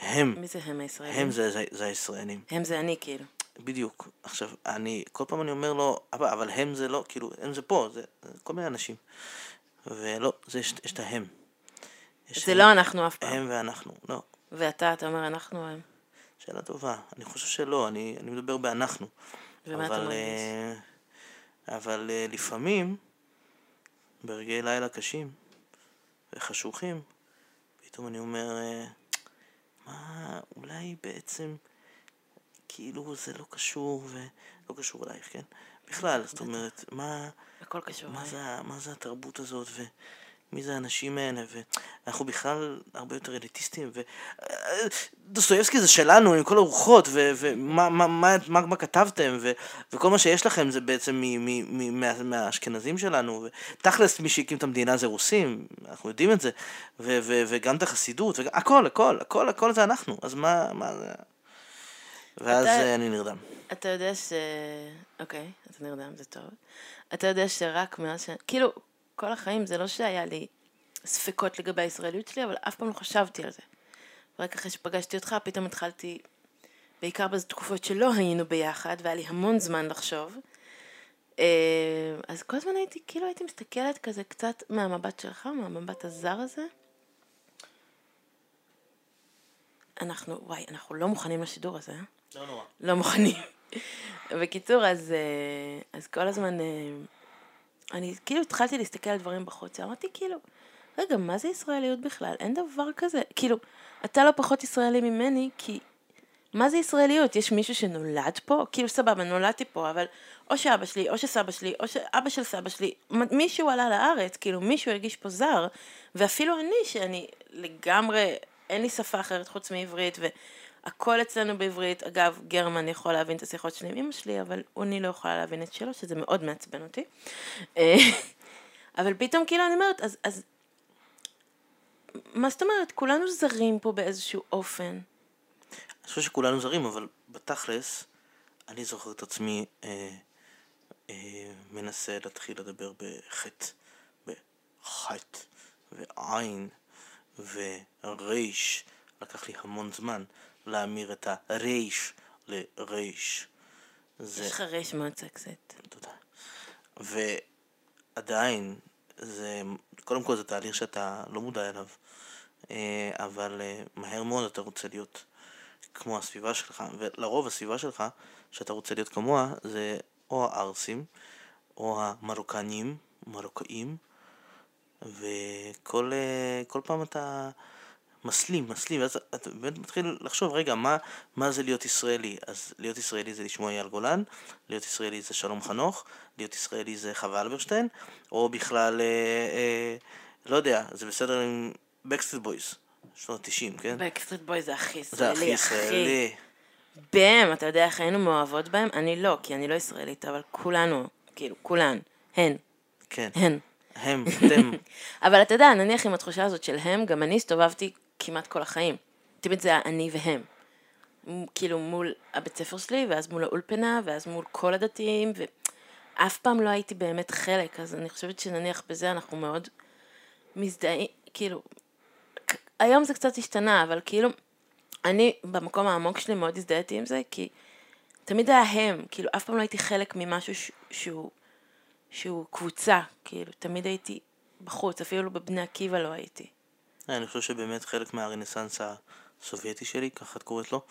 הם, מי זה הם הישראלים? הם זה, זה, זה הישראלים. הם זה אני כאילו. בדיוק. עכשיו, אני, כל פעם אני אומר לו, אבא, אבל הם זה לא, כאילו, הם זה פה, זה כל מיני אנשים. ולא, זה יש, יש את ההם. יש זה הם- לא אנחנו אף פעם. הם ואנחנו, לא. ואתה, אתה אומר אנחנו הם. שאלה טובה. אני חושב שלא, אני, אני מדבר באנחנו. ומה אתה אבל, מרגיש? אה, אבל אה, לפעמים, ברגעי לילה קשים וחשוכים, פתאום אני אומר, אה, מה, אולי בעצם, כאילו זה לא קשור, ולא קשור אלייך, כן? בכלל, זאת אומרת, מה, הכל קשור. מה אליי. זה, מה זה התרבות הזאת, ומי זה האנשים האלה, ואנחנו בכלל הרבה יותר אליטיסטים, ודוסטויבסקי זה שלנו, עם כל הרוחות, ו- ומה מה, מה, מה, מה כתבתם, ו- וכל מה שיש לכם זה בעצם מ- מ- מ- מה- מהאשכנזים שלנו, ותכלס מי שהקים את המדינה זה רוסים, אנחנו יודעים את זה, ו- ו- וגם את החסידות, וגם, הכל, הכל, הכל, הכל זה אנחנו, אז מה, מה זה... ואז אתה- אה, אני נרדם. אתה יודע ש... אוקיי, אתה נרדם, זה טוב. אתה יודע שרק מאז ש... כאילו, כל החיים זה לא שהיה לי ספקות לגבי הישראליות שלי, אבל אף פעם לא חשבתי על זה. רק אחרי שפגשתי אותך, פתאום התחלתי בעיקר בתקופות שלא היינו ביחד, והיה לי המון זמן לחשוב. אה, אז כל הזמן הייתי, כאילו הייתי מסתכלת כזה קצת מהמבט שלך, מהמבט הזר הזה. אנחנו, וואי, אנחנו לא מוכנים לשידור הזה? לא נורא. לא מוכנים. בקיצור, אז, אה, אז כל הזמן, אה, אני כאילו התחלתי להסתכל על דברים בחוץ, אמרתי כאילו, רגע, מה זה ישראליות בכלל? אין דבר כזה. כאילו, אתה לא פחות ישראלי ממני, כי מה זה ישראליות? יש מישהו שנולד פה? כאילו, סבבה, נולדתי פה, אבל או שאבא שלי, או שסבא שלי, או שאבא של סבא שלי, מישהו עלה לארץ, כאילו, מישהו הרגיש פה זר, ואפילו אני, שאני לגמרי, אין לי שפה אחרת חוץ מעברית, והכל אצלנו בעברית. אגב, גרמן יכול להבין את השיחות שלי עם אמא שלי, אבל אני לא יכולה להבין את שלו, שזה מאוד מעצבן אותי. אה, אבל פתאום כאילו אני אומרת, אז, אז מה זאת אומרת? כולנו זרים פה באיזשהו אופן. אני חושב שכולנו זרים, אבל בתכלס, אני זוכר את עצמי אה, אה, מנסה להתחיל לדבר בחטא, בחטא, ועין, וריש. לקח לי המון זמן להמיר את הריש לריש. זה... יש לך רייש מאוד סקסית. תודה. ועדיין, זה, קודם כל זה תהליך שאתה לא מודע אליו, אה, אבל אה, מהר מאוד אתה רוצה להיות כמו הסביבה שלך, ולרוב הסביבה שלך, שאתה רוצה להיות כמוה, זה או הערסים, או המרוקנים, מרוקאים, וכל אה, פעם אתה מסלים, מסלים, ואז אתה באמת מתחיל לחשוב, רגע, מה, מה זה להיות ישראלי? אז להיות ישראלי זה לשמוע אייל גולן, להיות ישראלי זה שלום חנוך, להיות ישראלי זה חווה אלברשטיין, או בכלל, אה, אה, לא יודע, זה בסדר עם Backstreet Boys, שנות 90, כן? Backstreet Boy זה הכי זה ישראלי, הכי ישראלי. בם, אתה יודע איך היינו מאוהבות בהם? אני לא, כי אני לא ישראלית, אבל כולנו, כאילו, כולן, הן, כן, הן. הם, אתם, אבל אתה יודע, נניח עם התחושה הזאת של הם, גם אני הסתובבתי כמעט כל החיים. תמיד זה היה אני והם. כאילו מול הבית ספר שלי, ואז מול האולפנה, ואז מול כל הדתיים, ואף פעם לא הייתי באמת חלק, אז אני חושבת שנניח בזה אנחנו מאוד מזדהים, כאילו, היום זה קצת השתנה, אבל כאילו, אני במקום העמוק שלי מאוד הזדהיתי עם זה, כי תמיד היה הם, כאילו, אף פעם לא הייתי חלק ממשהו ש- שהוא, שהוא קבוצה, כאילו, תמיד הייתי בחוץ, אפילו בבני עקיבא לא הייתי. אני חושב שבאמת חלק מהרנסאנס הסובייטי שלי, ככה את קוראת לו,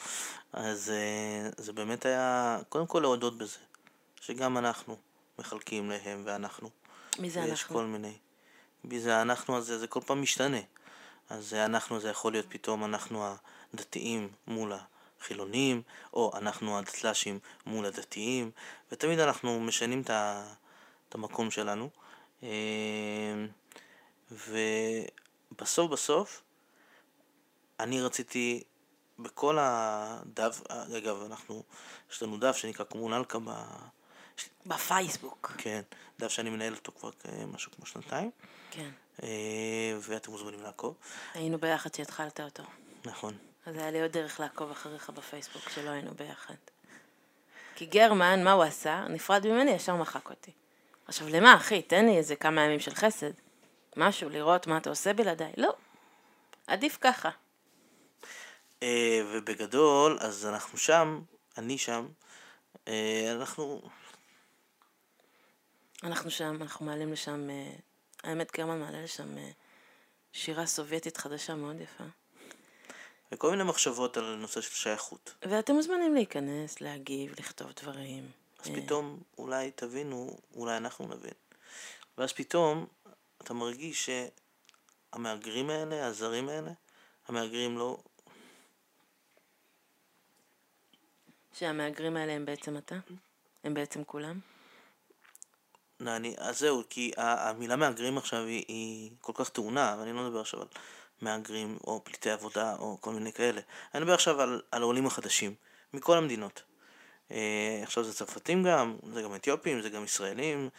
אז אה, זה באמת היה, קודם כל להודות בזה, שגם אנחנו מחלקים להם ואנחנו. מי זה אנחנו? כל מיני. מי זה האנחנו הזה, זה כל פעם משתנה. אז אנחנו, זה יכול להיות פתאום אנחנו הדתיים מול החילונים, או אנחנו הדתל"שים מול הדתיים, ותמיד אנחנו משנים את המקום שלנו. אה, ובסוף בסוף, אני רציתי בכל הדף, אגב, אנחנו, יש לנו דף שנקרא קומונלקה ב... בפייסבוק. כן, דף שאני מנהל אותו כבר אה, משהו כמו שנתיים, כן. אה, ואתם מוזמנים לעקוב, היינו ביחד שהתחלת אותו. נכון. אז היה לי עוד דרך לעקוב אחריך בפייסבוק שלא היינו ביחד. כי גרמן, מה הוא עשה? נפרד ממני, ישר מחק אותי. עכשיו, למה, אחי? תן לי איזה כמה ימים של חסד. משהו, לראות מה אתה עושה בלעדיי. לא. עדיף ככה. אה, ובגדול, אז אנחנו שם, אני שם, אה, אנחנו, אנחנו שם, אנחנו מעלים לשם, אה, האמת, גרמן מעלה לשם אה, שירה סובייטית חדשה מאוד יפה. וכל מיני מחשבות על נושא של שייכות. ואתם מוזמנים להיכנס, להגיב, לכתוב דברים. אז אה, פתאום אולי תבינו, אולי אנחנו נבין. ואז פתאום אתה מרגיש שהמהגרים האלה, הזרים האלה, המהגרים לא, שהמהגרים האלה הם בעצם אתה? הם בעצם כולם? לא, אני, אז זהו, כי המילה מהגרים עכשיו היא, היא כל כך טעונה, ואני לא מדבר עכשיו על מהגרים או פליטי עבודה או כל מיני כאלה. אני מדבר עכשיו על, על העולים החדשים, מכל המדינות. אה, עכשיו זה צרפתים גם, זה גם אתיופים, זה גם ישראלים,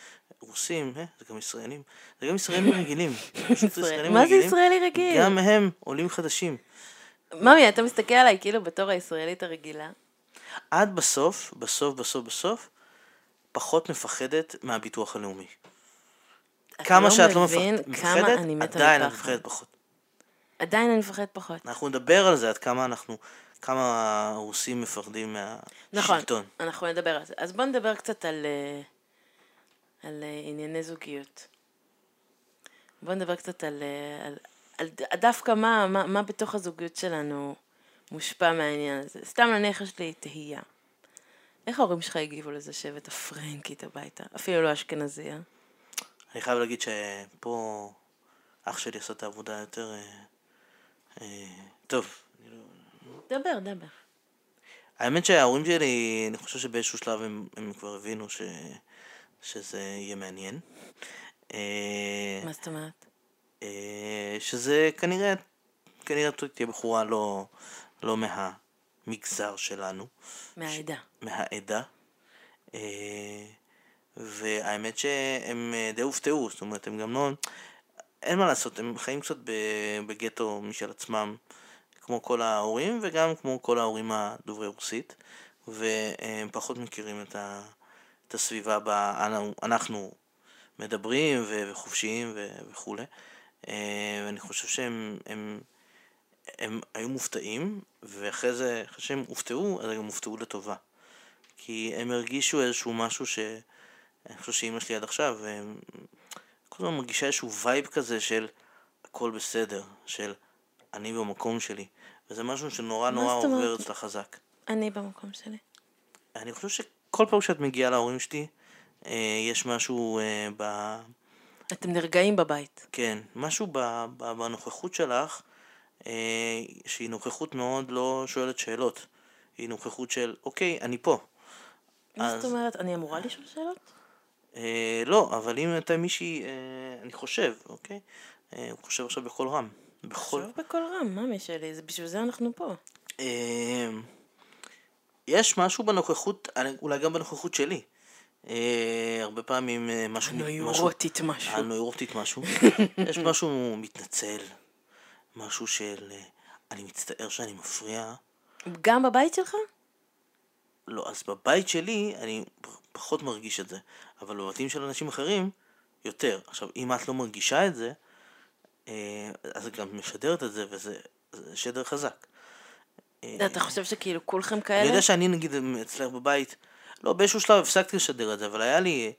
רוסים, אה, זה גם ישראלים, זה גם ישראלים רגילים. ישראלים מה זה ישראלי רגיל? גם הם עולים חדשים. ממי, אתה מסתכל עליי כאילו בתור הישראלית הרגילה. עד בסוף, בסוף, בסוף, בסוף, פחות מפחדת מהביטוח הלאומי. כמה לא שאת לא מפחדת, עדיין את מפחד. מפחדת פחות. עדיין אני מפחדת פחות. אנחנו נדבר על זה, עד כמה אנחנו כמה הרוסים מפחדים נכון, מהשלטון. אנחנו נדבר על זה. אז בוא נדבר קצת על, אה, על אה, ענייני זוגיות. בוא נדבר קצת על, אה, על, על ד- דווקא מה, מה, מה בתוך הזוגיות שלנו מושפע מהעניין הזה. סתם נניח יש לי תהייה. איך ההורים שלך הגיבו לזה שהבאת פרנקית הביתה? אפילו לא אשכנזייה. אני חייב להגיד שפה אח שלי עשה את העבודה יותר... אה, אה, טוב, לא- דבר, דבר. האמת שההורים שלי, אני חושב שבאיזשהו שלב הם, הם כבר הבינו ש, שזה יהיה מעניין. אה, מה זאת אומרת? אה, שזה כנראה, כנראה תהיה בחורה לא, לא מהמגזר שלנו, מהעדה. מהעדה. אה, והאמת שהם די הופתעו, זאת אומרת, הם גם לא... אין מה לעשות, הם חיים קצת בגטו משל עצמם, כמו כל ההורים, וגם כמו כל ההורים הדוברי רוסית, והם פחות מכירים את, ה, את הסביבה בה אנחנו מדברים וחופשיים וכולי. אה, ואני חושב שהם הם, הם היו מופתעים, ואחרי זה, אחרי שהם הופתעו, אז הם הופתעו לטובה. כי הם הרגישו איזשהו משהו ש... אני חושב שאימא שלי עד עכשיו. כל הזמן מרגישה איזשהו וייב כזה של הכל בסדר, של אני במקום שלי. וזה משהו שנורא נורא? עובר אצלה חזק. אני במקום שלי. אני חושב שכל פעם שאת מגיעה להורים שלי, אה, יש משהו אה, ב... אתם נרגעים בבית. כן, משהו ב... ב... בנוכחות שלך, אה, שהיא נוכחות מאוד לא שואלת שאלות. היא נוכחות של, אוקיי, אני פה. מה אז- זאת אומרת? אני אמורה לשאול שאלות? אה, לא, אבל אם הייתה מישהי, אה, אני חושב, אוקיי? אה, הוא חושב עכשיו בקול רם. בכל... שוב בקול רם, ממי שלי, זה בשביל זה אנחנו פה. אה, יש משהו בנוכחות, אולי גם בנוכחות שלי. אה, הרבה פעמים אה, משהו... הנוירוטית משהו. הנוירוטית משהו. יש משהו מתנצל, משהו של אה, אני מצטער שאני מפריע. גם בבית שלך? לא, אז בבית שלי אני פחות מרגיש את זה, אבל בבתים של אנשים אחרים, יותר. עכשיו, אם את לא מרגישה את זה, אה, אז את גם משדרת את זה, וזה זה שדר חזק. אה, אתה חושב שכאילו כולכם אני כאלה? יודע שאני נגיד אצלך בבית, לא, באיזשהו שלב הפסקתי לשדר את זה, אבל היה לי,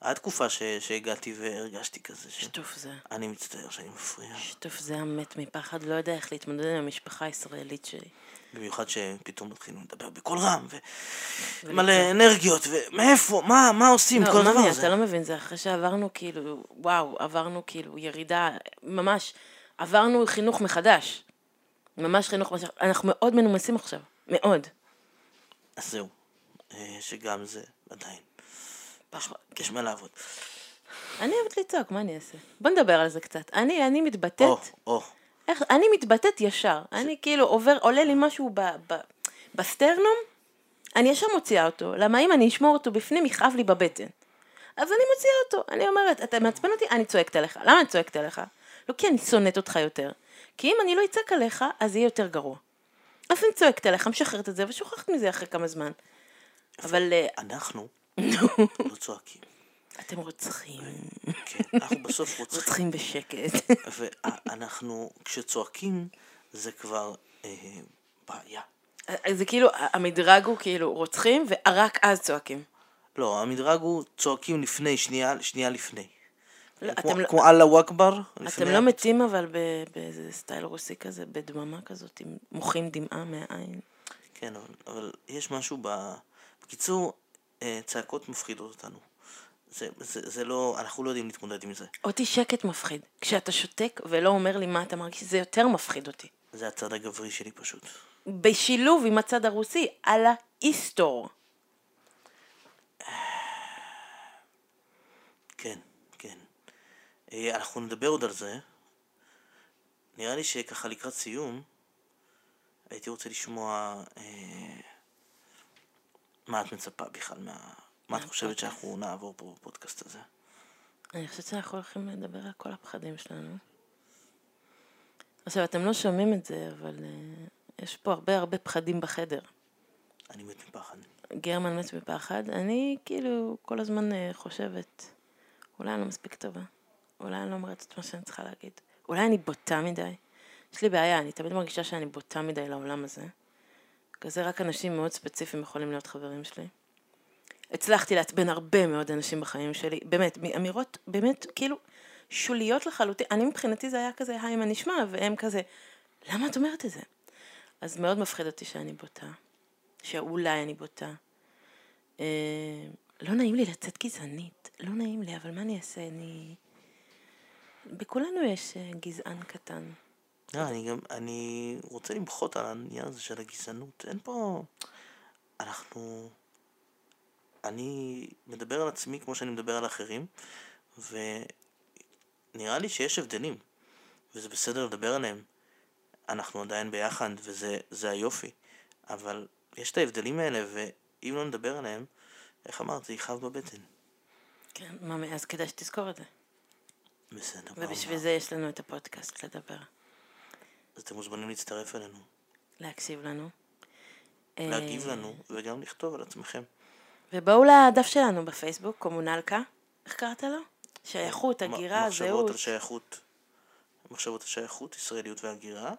היה תקופה ש, שהגעתי והרגשתי כזה, ש... שטוף זה. אני מצטער שאני מפריע. שטוף זה המת מפחד, לא יודע איך להתמודד עם המשפחה הישראלית שלי. במיוחד שפתאום מתחילים לדבר בקול רם. ומלא אנרגיות, ומאיפה, מה, מה עושים, לא, כל הדבר הזה. אתה לא מבין, זה אחרי שעברנו כאילו, וואו, עברנו כאילו ירידה, ממש, עברנו חינוך מחדש. ממש חינוך. אנחנו מאוד מנומסים עכשיו, מאוד. אז זהו, אה, שגם זה עדיין. יש מה לעבוד. אני אוהבת לצעוק, מה אני אעשה? בוא נדבר על זה קצת. אני, אני מתבטאת, או, או, איך, אני מתבטאת ישר. אני כאילו עובר, עולה לי משהו ב, ב, בסטרנום, אני ישר מוציאה אותו. למה אם אני אשמור אותו בפנים, יכאב לי בבטן. אז אני מוציאה אותו. אני אומרת, אתה מעצבן אותי? אני צועקת עליך. למה אני צועקת עליך? לא כי אני שונאת אותך יותר. כי אם אני לא אצעק עליך, אז יהיה יותר גרוע. אז אני צועקת עליך, משחררת את זה, ושוכחת מזה אחרי כמה זמן. אבל אה, אנחנו לא צועקים. אתם רוצחים, כן, אנחנו בסוף רוצים. רוצחים בשקט. ואנחנו, כשצועקים, זה כבר אה, בעיה. זה כאילו, המדרג הוא כאילו רוצחים, ורק אז צועקים. לא, המדרג הוא צועקים לפני, שנייה, שנייה לפני. לא, כמו- לא- כמו אללה וואכבר. אתם לא מתים אבל באיזה סטייל רוסי כזה, בדממה כזאת, עם מוחים דמעה מהעין. כן, אבל, יש משהו ב... בקיצור, אה, צעקות מפחידות אותנו. זה, זה, זה לא, אנחנו לא יודעים להתמודד עם זה. אותי שקט מפחיד. כשאתה שותק ולא אומר לי מה אתה מרגיש, זה יותר מפחיד אותי. זה הצד הגברי שלי פשוט. בשילוב עם הצד הרוסי, על האיסטור. כן, אנחנו נדבר עוד על זה. נראה לי שככה לקראת סיום, הייתי רוצה לשמוע אה, מה את מצפה בכלל, מה, מה את חושבת שאנחנו נעבור פה בפודקאסט הזה. אני חושבת שאנחנו הולכים לדבר על כל הפחדים שלנו. עכשיו, אתם לא שומעים את זה, אבל uh, יש פה הרבה הרבה פחדים בחדר. אני מת מפחד. גרמן מת מפחד. אני כאילו כל הזמן uh, חושבת, אולי אני לא מספיק טובה. אולי אני לא אומרת את מה שאני צריכה להגיד. אולי אני בוטה מדי. יש לי בעיה, אני תמיד מרגישה שאני בוטה מדי לעולם הזה. בגלל זה רק אנשים מאוד ספציפיים יכולים להיות חברים שלי. הצלחתי לעצבן הרבה מאוד אנשים בחיים שלי, באמת, מאמירות באמת כאילו שוליות לחלוטין. אני מבחינתי זה היה כזה, היי, מה נשמע? והם כזה, למה את אומרת את זה? אז מאוד מפחיד אותי שאני בוטה, שאולי אני בוטה. אה, לא נעים לי לצאת גזענית, לא נעים לי, אבל מה אני אעשה? אני... בכולנו יש אה, גזען קטן. לא, אני גם, אני רוצה למחות על העניין הזה של הגזענות. אין פה... אנחנו... אני מדבר על עצמי כמו שאני מדבר על אחרים, ונראה לי שיש הבדלים, וזה בסדר לדבר עליהם. אנחנו עדיין ביחד, וזה היופי, אבל יש את ההבדלים האלה, ואם לא נדבר עליהם, איך אמרת, זה יכאב בבטן. כן, ממי, אז כדאי שתזכור את זה. בסדר. ובשביל זה יש לנו את הפודקאסט לדבר. אז אתם מוזמנים להצטרף אלינו. להקשיב לנו. להגיב אה, לנו, וגם לכתוב על עצמכם. ובואו לדף שלנו בפייסבוק, קומונלקה. איך קראת לו? שייכות, הגירה, מחשבות זהות. על שייכות. מחשבות על שייכות, ישראליות והגירה.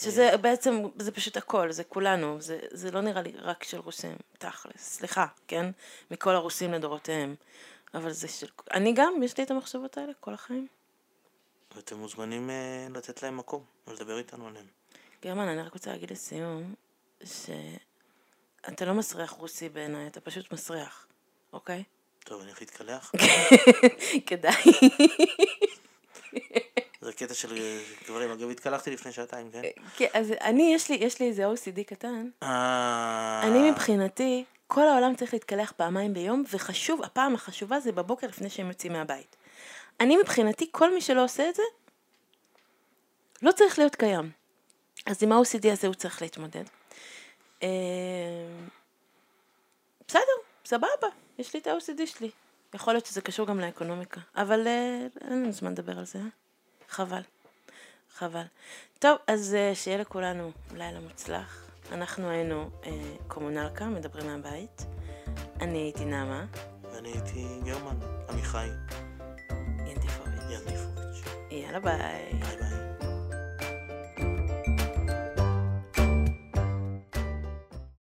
שזה בעצם, זה פשוט הכל, זה כולנו, זה, זה לא נראה לי רק של רוסים, תכלס, סליחה, כן? מכל הרוסים לדורותיהם. אבל זה של... אני גם, יש לי את המחשבות האלה כל החיים. ואתם מוזמנים אה, לתת להם מקום, ולדבר איתנו עליהם. גרמן, אני רק רוצה להגיד לסיום, שאתה לא מסריח רוסי בעיניי, אתה פשוט מסריח, אוקיי? טוב, אני הולך להתקלח. כדאי. זה קטע של אה, גברים. אגב, התקלחתי לפני שעתיים, כן? כן, אז אני, יש לי, יש לי איזה OCD קטן. אה... אני מבחינתי, כל העולם צריך להתקלח פעמיים ביום, וחשוב, הפעם החשובה זה בבוקר לפני שהם יוצאים מהבית. אני מבחינתי, כל מי שלא עושה את זה, לא צריך להיות קיים. אז עם ה-OCD הזה הוא צריך להתמודד. אה, בסדר, סבבה, יש לי את ה-OCD שלי. יכול להיות שזה קשור גם לאקונומיקה, אבל אה, אין לנו זמן לדבר על זה, אה? חבל. חבל. טוב, אז אה, שיהיה לכולנו לילה מוצלח. אנחנו היינו אה, קומונלקה, מדברים מהבית. אני הייתי נעמה, ואני הייתי גרמן, עמיחי ינטיפוביץ'. ינטיפוביץ'. יאללה ביי. ביי ביי.